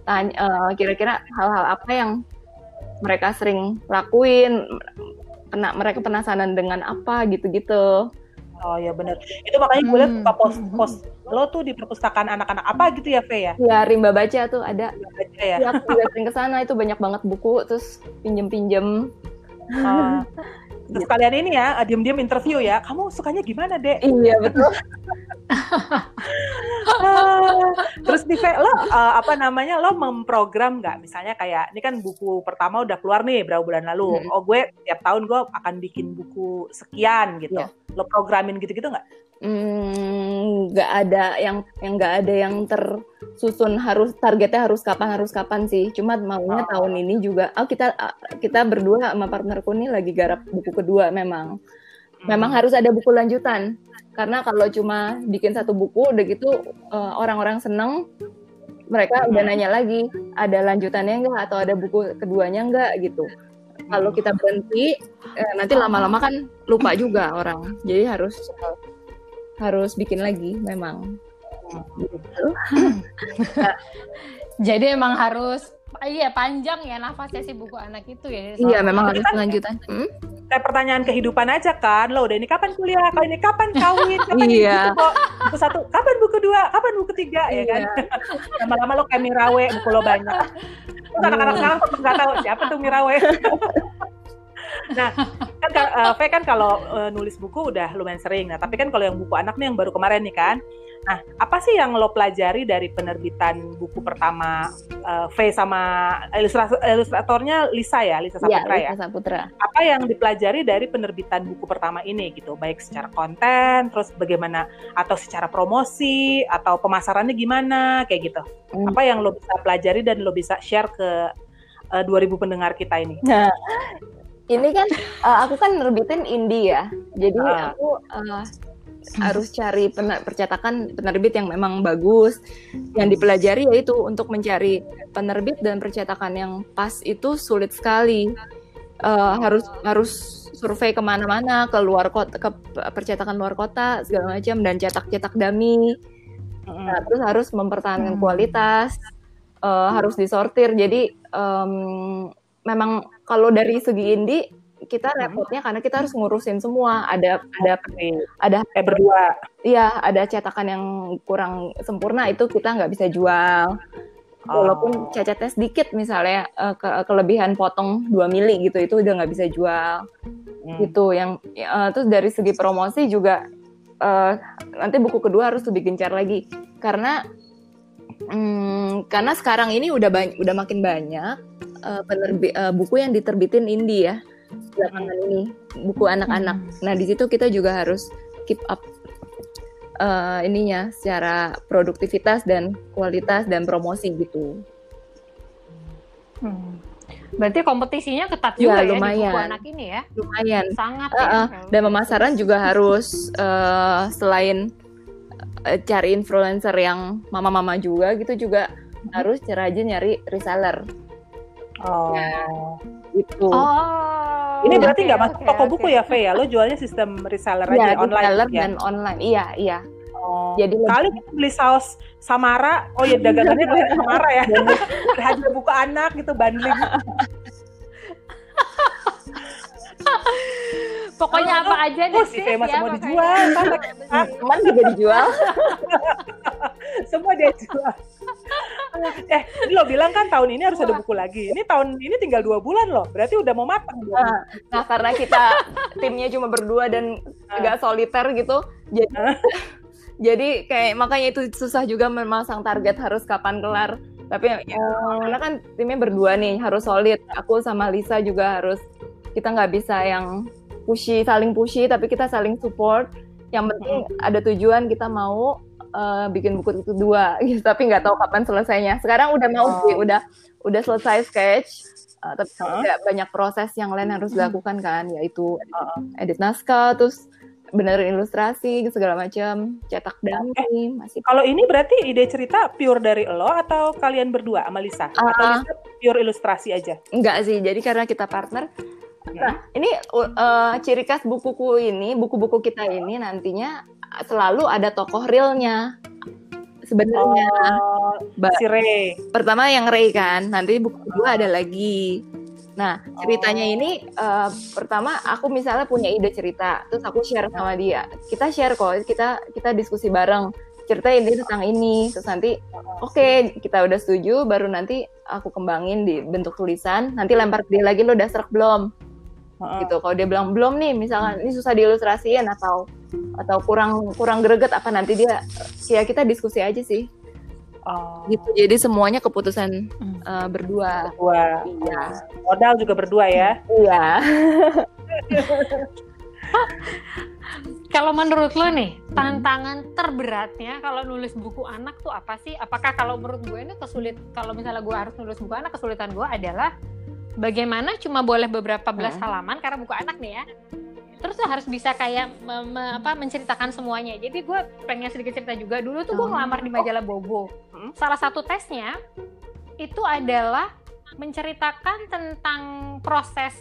[SPEAKER 3] tanya uh, kira-kira hal-hal apa yang mereka sering lakuin, pernah mereka penasaran dengan apa gitu-gitu.
[SPEAKER 2] Oh ya benar. Itu makanya gue lihat buka pos pos lo tuh di perpustakaan anak-anak apa gitu ya, Fe ya?
[SPEAKER 3] Ya Rimba Baca tuh ada. Rimba Baca ya. ya aku sering ke sana itu banyak banget buku terus pinjem-pinjem.
[SPEAKER 2] Uh, <laughs> Terus kalian ini ya, diam-diam interview ya. Kamu sukanya gimana, Dek?
[SPEAKER 3] Iya, betul. <laughs>
[SPEAKER 2] terus nih, lo uh, apa namanya, lo memprogram nggak? Misalnya kayak, ini kan buku pertama udah keluar nih berapa bulan lalu. Hmm. Oh, gue tiap tahun gue akan bikin buku sekian gitu. Yeah. Lo programin gitu-gitu nggak?
[SPEAKER 3] Hmm, nggak hmm, ada yang yang nggak ada yang tersusun harus targetnya harus kapan harus kapan sih. Cuma maunya oh. tahun ini juga oh kita kita berdua sama partnerku ini lagi garap buku kedua memang. Hmm. memang harus ada buku lanjutan. Karena kalau cuma bikin satu buku udah gitu uh, orang-orang seneng mereka hmm. udah nanya lagi ada lanjutannya enggak atau ada buku keduanya enggak gitu. Kalau kita berhenti eh, nanti lama-lama kan lupa juga orang. Jadi harus harus bikin lagi memang.
[SPEAKER 1] Gitu. <laughs> Jadi emang harus iya panjang ya nafasnya si buku anak itu ya.
[SPEAKER 3] Iya memang harus lanjutan. Hmm?
[SPEAKER 2] Kayak pertanyaan kehidupan aja kan. Lo udah ini kapan kuliah? Kalau ini kapan kawin? Kapan
[SPEAKER 3] iya.
[SPEAKER 2] buku, buku satu? Kapan buku dua? Kapan buku tiga? Ya kan. Iya. Lama-lama lo kayak Mirawe buku lo banyak. <laughs> Anak-anak sekarang nggak tahu siapa tuh Mirawe. <laughs> nah, kan uh, V kan kalau uh, nulis buku udah lumayan sering. Nah, tapi kan kalau yang buku anak nih yang baru kemarin nih kan. Nah, apa sih yang lo pelajari dari penerbitan buku pertama uh, V sama ilustrator, ilustratornya Lisa ya, Lisa iya, Saputra ya?
[SPEAKER 3] Lisa Saputra.
[SPEAKER 2] Apa yang dipelajari dari penerbitan buku pertama ini gitu, baik secara konten, terus bagaimana atau secara promosi atau pemasarannya gimana kayak gitu. Hmm. Apa yang lo bisa pelajari dan lo bisa share ke uh, 2000 pendengar kita ini?
[SPEAKER 3] Nah, ini kan uh, aku kan nerbitin indie ya. Jadi uh. aku uh, harus cari pener percetakan penerbit yang memang bagus. Yang dipelajari yaitu untuk mencari penerbit dan percetakan yang pas itu sulit sekali. Uh, harus harus survei ke mana-mana ke luar kota ke percetakan luar kota segala macam dan cetak-cetak dami nah, terus harus mempertahankan hmm. kualitas uh, harus disortir. Jadi um, memang kalau dari segi indie kita hmm. repotnya karena kita harus ngurusin semua ada ada ada
[SPEAKER 2] eh berdua
[SPEAKER 3] iya ada cetakan yang kurang sempurna itu kita nggak bisa jual walaupun oh. cacatnya sedikit misalnya uh, ke kelebihan potong 2 mili gitu itu udah nggak bisa jual hmm. gitu yang uh, terus dari segi promosi juga uh, nanti buku kedua harus lebih gencar lagi karena um, karena sekarang ini udah udah makin banyak uh, penerbi uh, buku yang diterbitin indie ya belakangan ini buku anak-anak. Hmm. Nah di situ kita juga harus keep up uh, ininya secara produktivitas dan kualitas dan promosi gitu.
[SPEAKER 1] Hmm. Berarti kompetisinya ketat juga ya, lumayan. ya di buku anak ini ya?
[SPEAKER 3] Lumayan.
[SPEAKER 1] Sangat
[SPEAKER 3] uh, ya. Dan pemasaran juga harus uh, selain uh, cari influencer yang mama-mama juga gitu juga hmm. harus rajin nyari reseller.
[SPEAKER 2] Oh.
[SPEAKER 3] Ya, gitu.
[SPEAKER 1] Oh.
[SPEAKER 2] Ini berarti nggak okay, masuk okay, toko okay. buku ya, Fe ya? Lo jualnya sistem reseller ya,
[SPEAKER 3] aja online reseller ya? dan online. Iya, iya.
[SPEAKER 2] Oh. Jadi kali kita beli saus Samara, oh ya dagangannya <laughs> dari Samara ya. <laughs> Harga buku anak gitu banding. <laughs>
[SPEAKER 1] Pokoknya apa aja
[SPEAKER 2] deh. Oh, si Fema semua dijual. <laughs>
[SPEAKER 3] Teman juga dijual. <laughs>
[SPEAKER 2] semua dia jual. eh, lo bilang kan tahun ini harus ada buku lagi. Ini tahun ini tinggal dua bulan loh. Berarti udah mau matang.
[SPEAKER 3] Nah, nah karena kita timnya cuma berdua dan agak soliter gitu, jadi jadi kayak makanya itu susah juga memasang target harus kapan kelar. Tapi ya, karena kan timnya berdua nih harus solid. Aku sama Lisa juga harus kita nggak bisa yang pushy saling pushy tapi kita saling support. Yang penting ada tujuan kita mau uh, bikin buku kedua <laughs> gitu. Tapi nggak tahu kapan selesainya. Sekarang udah mau oh. sih udah udah selesai sketch. Uh, tapi huh? ada banyak proses yang lain harus dilakukan kan yaitu uh, edit naskah terus benerin ilustrasi segala macam cetak dummy eh,
[SPEAKER 2] masih kalau ini berarti ide cerita pure dari lo atau kalian berdua sama Lisa uh, atau Lisa pure ilustrasi aja?
[SPEAKER 3] Enggak sih jadi karena kita partner Nah, ini uh, ciri khas bukuku ini, buku-buku kita ini nantinya selalu ada tokoh realnya sebenarnya.
[SPEAKER 2] Oh, si Ray.
[SPEAKER 3] Pertama yang Ray kan, nanti buku kedua ada lagi. Nah, ceritanya oh. ini uh, pertama aku misalnya punya ide cerita, terus aku share sama dia. Kita share kok, kita kita diskusi bareng. Cerita ini tentang ini, terus nanti oke okay, kita udah setuju, baru nanti aku kembangin di bentuk tulisan. Nanti lempar ke dia lagi lo udah serak belum? Gitu. Kalau dia bilang belum nih misalnya ini susah diilustrasiin atau atau kurang kurang greget apa nanti dia ya kita diskusi aja sih. Oh. gitu. Jadi semuanya keputusan uh, berdua.
[SPEAKER 2] Berdua. Iya. Modal juga berdua ya.
[SPEAKER 3] Iya. <laughs>
[SPEAKER 1] Kalau menurut lo nih tantangan terberatnya kalau nulis buku anak tuh apa sih? Apakah kalau menurut gue ini kesulit kalau misalnya gue harus nulis buku anak kesulitan gue adalah bagaimana cuma boleh beberapa belas hmm. halaman? Karena buku anak nih ya. Terus tuh harus bisa kayak me, me, apa menceritakan semuanya. Jadi gue pengen sedikit cerita juga. Dulu tuh gue hmm. ngelamar di majalah Bobo. Hmm. salah satu tesnya itu adalah menceritakan tentang proses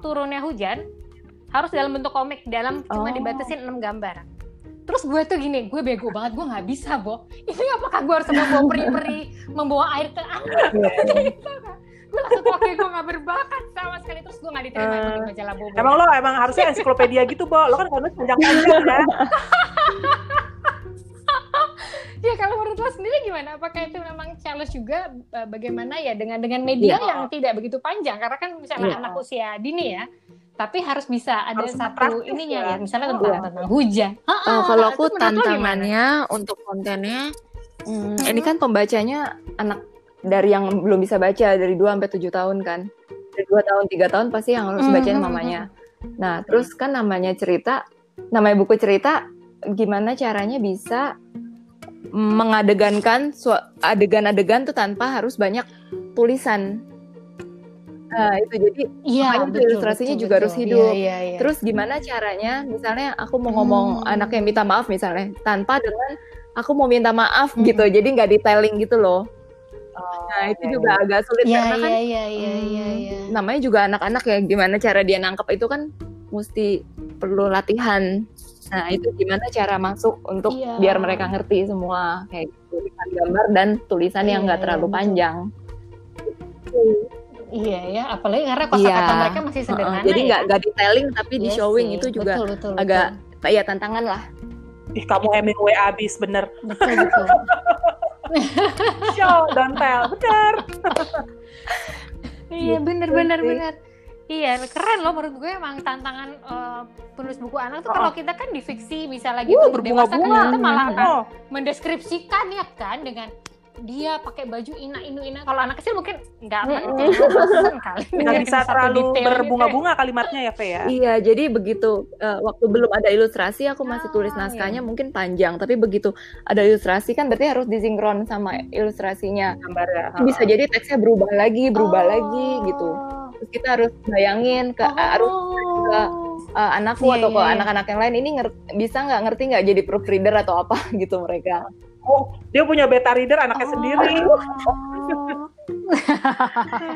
[SPEAKER 1] turunnya hujan harus dalam bentuk komik dalam cuma oh. dibatasin 6 gambar. Terus gue tuh gini gue bego banget gue nggak bisa bo. Ini apakah gue harus membawa <laughs> peri-peri membawa air ke anak <laughs> gitu gue langsung oke gue gak berbakat sama sekali. Terus gue gak diterima uh, di majalah Bobo
[SPEAKER 2] emang lo emang harusnya ensiklopedia gitu Bo. Lo kan nulis panjang-panjang ya. <laughs>
[SPEAKER 1] Ya kalau menurut lo sendiri gimana? Apakah itu memang challenge juga eh, bagaimana ya dengan dengan media yeah. yang tidak begitu panjang? Karena kan misalnya yeah. anak usia dini ya tapi harus bisa ada harus satu ininya ya, ya. Misalnya tentang, oh. tentang hujan.
[SPEAKER 3] oh, kalau aku tantangannya untuk kontennya, hmm, ini kan pembacanya anak dari yang belum bisa baca dari 2 sampai 7 tahun kan. Dari 2 tahun, 3 tahun pasti yang harus baca mm-hmm. mamanya. Nah, terus kan namanya cerita, namanya buku cerita gimana caranya bisa mengadegankan adegan-adegan tuh tanpa harus banyak tulisan. Nah, itu jadi
[SPEAKER 1] iya,
[SPEAKER 3] itu ilustrasinya betul, juga betul. harus hidup. Iya, iya, iya. Terus gimana caranya misalnya aku mau ngomong hmm. anak yang minta maaf misalnya tanpa dengan aku mau minta maaf hmm. gitu. Jadi nggak detailing gitu loh. Oh, nah itu okay. juga agak sulit
[SPEAKER 1] ya,
[SPEAKER 3] karena kan
[SPEAKER 1] ya, ya, ya, hmm, ya, ya.
[SPEAKER 3] namanya juga anak-anak ya gimana cara dia nangkep itu kan mesti perlu latihan. Nah itu gimana cara masuk untuk ya. biar mereka ngerti semua kayak tulisan gambar dan tulisan ya, yang nggak iya, terlalu ya, panjang.
[SPEAKER 1] Iya ya, apalagi karena kosakata ya. mereka masih sederhana. Uh,
[SPEAKER 3] jadi nggak ya. nggak detailing tapi yes, di showing sih. itu juga betul, betul, agak betul. ya tantangan lah.
[SPEAKER 2] Ih kamu Hemingway abis bener.
[SPEAKER 1] Betul betul. <laughs> <laughs>
[SPEAKER 2] show don't tell. Benar
[SPEAKER 1] iya bener bener bener. Iya, keren loh menurut gue emang tantangan uh, penulis buku anak tuh oh. kalau kita kan di fiksi misalnya gitu uh, dewasa kan kita malah oh. mendeskripsikan ya kan dengan dia pakai baju ina inu ina kalau anak kecil mungkin nggak
[SPEAKER 2] mm kali nggak bisa terlalu ya. berbunga-bunga kalimatnya ya Fe ya
[SPEAKER 3] iya jadi begitu uh, waktu belum ada ilustrasi aku masih ah, tulis naskahnya iya. mungkin panjang tapi begitu ada ilustrasi kan berarti harus disinkron sama ilustrasinya
[SPEAKER 2] gambarnya
[SPEAKER 3] bisa jadi teksnya berubah lagi berubah oh. lagi gitu terus kita harus bayangin ke oh. harus ke uh, anakku yeah, atau ke iya, iya. anak-anak yang lain ini bisa nggak ngerti nggak jadi proofreader atau apa <laughs> gitu mereka
[SPEAKER 2] oh dia punya beta reader anaknya oh. sendiri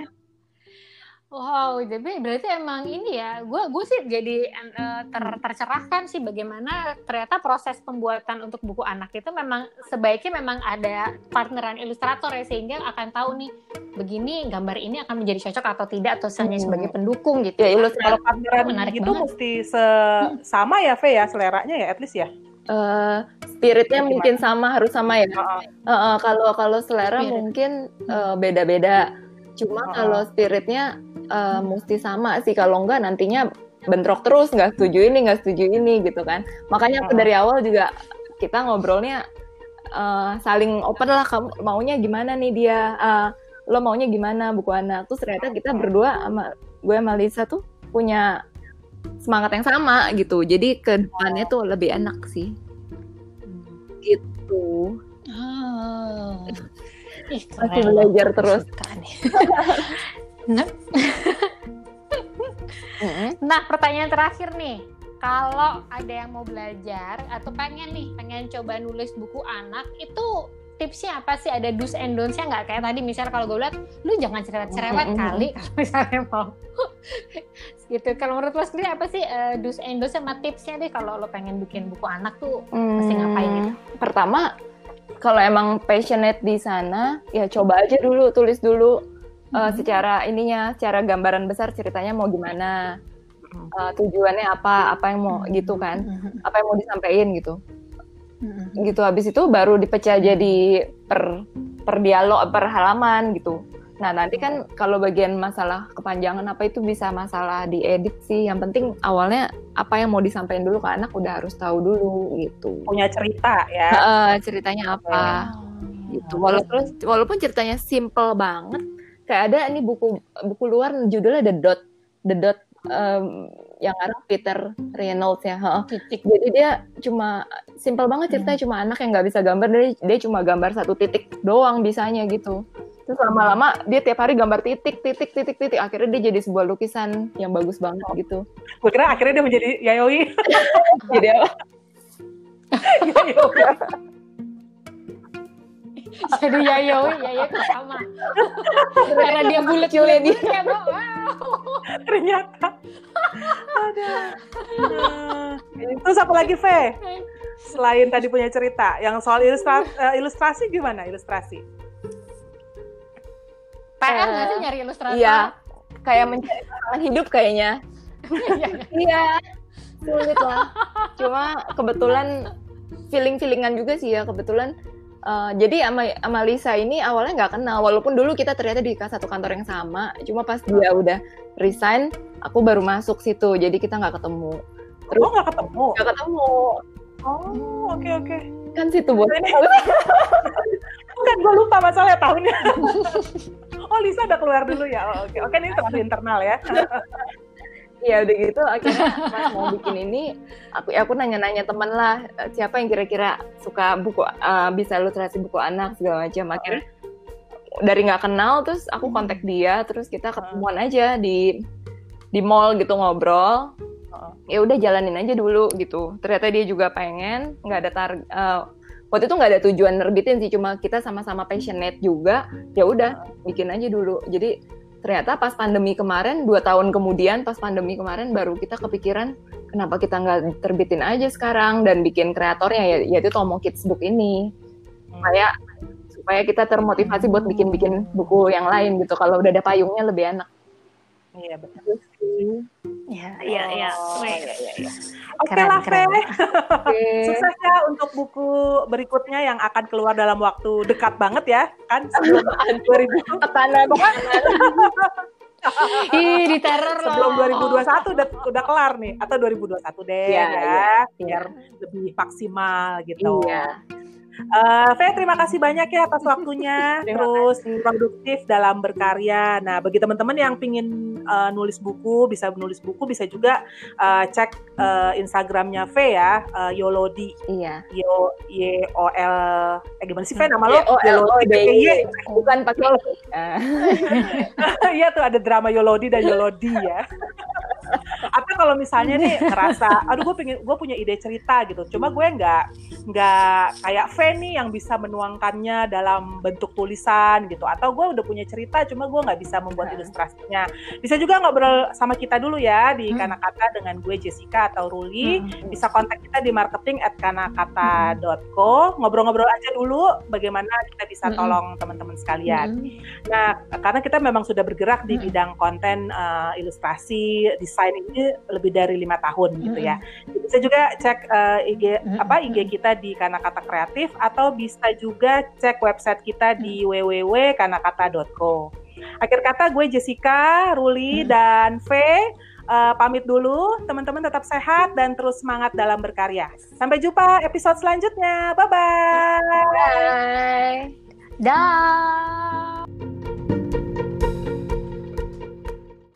[SPEAKER 2] <laughs>
[SPEAKER 1] Wow, jadi berarti emang ini ya, gue gue sih jadi uh, ter, tercerahkan sih bagaimana ternyata proses pembuatan untuk buku anak itu memang sebaiknya memang ada partneran ilustrator ya sehingga akan tahu nih begini gambar ini akan menjadi cocok atau tidak atau hanya hmm. sebagai pendukung gitu.
[SPEAKER 2] Ya ilustrator partneran menarik itu banget. mesti se sama ya Fe ya seleranya ya at least ya
[SPEAKER 3] uh, spiritnya Gimana? mungkin sama harus sama ya. Uh, uh, kalau kalau selera Spirit. mungkin uh, beda-beda. Cuma uh. kalau spiritnya uh, mesti sama sih. Kalau enggak nantinya bentrok terus nggak setuju ini nggak setuju ini gitu kan. Makanya aku dari awal juga kita ngobrolnya uh, saling open lah. Kamu maunya gimana nih dia? Uh, lo maunya gimana buku anak? Terus ternyata kita berdua sama gue sama Lisa tuh punya semangat yang sama gitu jadi ke depannya tuh lebih enak sih gitu.
[SPEAKER 1] Oh.
[SPEAKER 3] Ih, Masih belajar terus.
[SPEAKER 1] nah. <laughs> nah, pertanyaan terakhir nih. Kalau ada yang mau belajar atau pengen nih, pengen coba nulis buku anak, itu tipsnya apa sih? Ada do's and don'ts-nya nggak? Kayak tadi misalnya kalau gue lihat, lu jangan cerewet-cerewet mm -hmm. kali kalau <laughs> misalnya mau. Gitu. Kalau menurut lo sendiri apa sih uh, do's and don'ts sama tipsnya deh kalau lo pengen bikin buku anak tuh hmm, mesti ngapain gitu?
[SPEAKER 3] Pertama, kalau emang passionate di sana, ya coba aja dulu, tulis dulu uh, secara ininya, secara gambaran besar ceritanya mau gimana. Uh, tujuannya apa, apa yang mau gitu kan, apa yang mau disampaikan gitu hmm. gitu habis itu baru dipecah jadi per per dialog per halaman gitu nah nanti kan kalau bagian masalah kepanjangan apa itu bisa masalah diedit sih yang penting awalnya apa yang mau disampaikan dulu ke anak udah harus tahu dulu gitu
[SPEAKER 2] punya cerita ya
[SPEAKER 3] uh, ceritanya apa oh. gitu walaupun walaupun ceritanya simple banget kayak ada ini buku buku luar judulnya The Dot The Dot um, yang ada Peter Reynolds ya. Titik. Jadi dia cuma simpel banget ceritanya hmm. cuma anak yang nggak bisa gambar dia, dia cuma gambar satu titik doang bisanya gitu. Terus lama-lama dia tiap hari gambar titik, titik, titik, titik. Akhirnya dia jadi sebuah lukisan yang bagus banget gitu.
[SPEAKER 2] Gue kira akhirnya dia menjadi Yayoi. <laughs>
[SPEAKER 3] jadi apa?
[SPEAKER 1] Yayoi. jadi Yayoi, Yayoi sama. Karena dia bulat-bulat dia. Kayak,
[SPEAKER 2] wow. Ternyata ada. Terus apa lagi, Fe? Selain tadi punya cerita, yang soal ilustrasi, uh, eh, ilustrasi gimana? Ilustrasi?
[SPEAKER 1] PR nggak sih nyari ilustrasi?
[SPEAKER 3] Iya, kayak mencari pasangan hidup kayaknya. iya, sulit lah. Cuma kebetulan feeling-feelingan juga sih ya, kebetulan Uh, jadi sama, sama Lisa ini awalnya nggak kenal, walaupun dulu kita ternyata di satu kantor yang sama. Cuma pas dia udah resign, aku baru masuk situ, jadi kita nggak ketemu.
[SPEAKER 2] Terus, oh nggak ketemu?
[SPEAKER 3] Nggak ketemu.
[SPEAKER 2] Oh oke okay, oke. Okay.
[SPEAKER 3] Kan situ buat. <laughs>
[SPEAKER 2] kan gue lupa masalahnya tahunnya. <laughs> oh Lisa udah keluar dulu ya. Oh, oke okay. oke okay, ini <laughs> terlalu internal ya. <laughs>
[SPEAKER 3] Iya udah gitu akhirnya pas mau bikin ini aku aku nanya-nanya teman lah siapa yang kira-kira suka buku uh, bisa ilustrasi buku anak segala macam akhirnya dari nggak kenal terus aku hmm. kontak dia terus kita hmm. ketemuan aja di di mall gitu ngobrol ya udah jalanin aja dulu gitu ternyata dia juga pengen nggak ada tar uh, waktu itu nggak ada tujuan nerbitin sih cuma kita sama-sama passionate juga ya udah bikin aja dulu jadi ternyata pas pandemi kemarin dua tahun kemudian pas pandemi kemarin baru kita kepikiran kenapa kita nggak terbitin aja sekarang dan bikin kreatornya ya yaitu Tomo Kids Book ini supaya supaya kita termotivasi buat bikin-bikin buku yang lain gitu. Kalau udah ada payungnya lebih enak.
[SPEAKER 2] Iya betul sih.
[SPEAKER 1] Iya
[SPEAKER 2] iya iya. Oke lah Fe. <laughs> Sukses ya untuk buku berikutnya yang akan keluar dalam waktu dekat banget ya kan sebelum <laughs> 2000
[SPEAKER 3] tekanan. <laughs>
[SPEAKER 1] Ih, di teror
[SPEAKER 2] Sebelum 2021 udah udah kelar nih atau 2021 deh ya, ya, ya. biar lebih maksimal gitu. Iya. Uh, Fe, terima kasih banyak ya atas <laughs> waktunya, terus produktif dalam berkarya. Nah, bagi teman-teman yang pingin uh, nulis buku, bisa menulis buku, bisa juga uh, cek uh, Instagramnya Fe ya, uh, Yolodi.
[SPEAKER 3] Iya.
[SPEAKER 2] Yo Y O L. Eh gimana sih Fe nama lo?
[SPEAKER 3] O L O D Y. Bukan pakai. <laughs>
[SPEAKER 2] Iya tuh ada drama Yolodi dan Yolodi ya. <laughs> Atau kalau misalnya nih ngerasa, aduh gue pengen, gue punya ide cerita gitu. Cuma gue nggak nggak kayak Fanny yang bisa menuangkannya dalam bentuk tulisan gitu. Atau gue udah punya cerita, cuma gue nggak bisa membuat nah. ilustrasinya. Bisa juga ngobrol sama kita dulu ya di hmm. Kanakata dengan gue Jessica atau Ruli. Hmm. Bisa kontak kita di marketing at kanakata.co. Ngobrol-ngobrol aja dulu bagaimana kita bisa hmm. tolong teman-teman sekalian. Hmm. Nah, karena kita memang sudah bergerak di bidang konten uh, ilustrasi, desain ini lebih dari lima tahun gitu ya. Bisa juga cek uh, IG apa IG kita di Kanakata Kreatif atau bisa juga cek website kita di www.kanakata.co. Akhir kata gue Jessica, Ruli dan V uh, pamit dulu. Teman-teman tetap sehat dan terus semangat dalam berkarya. Sampai jumpa episode selanjutnya. Bye-bye.
[SPEAKER 3] Bye.
[SPEAKER 1] Dah.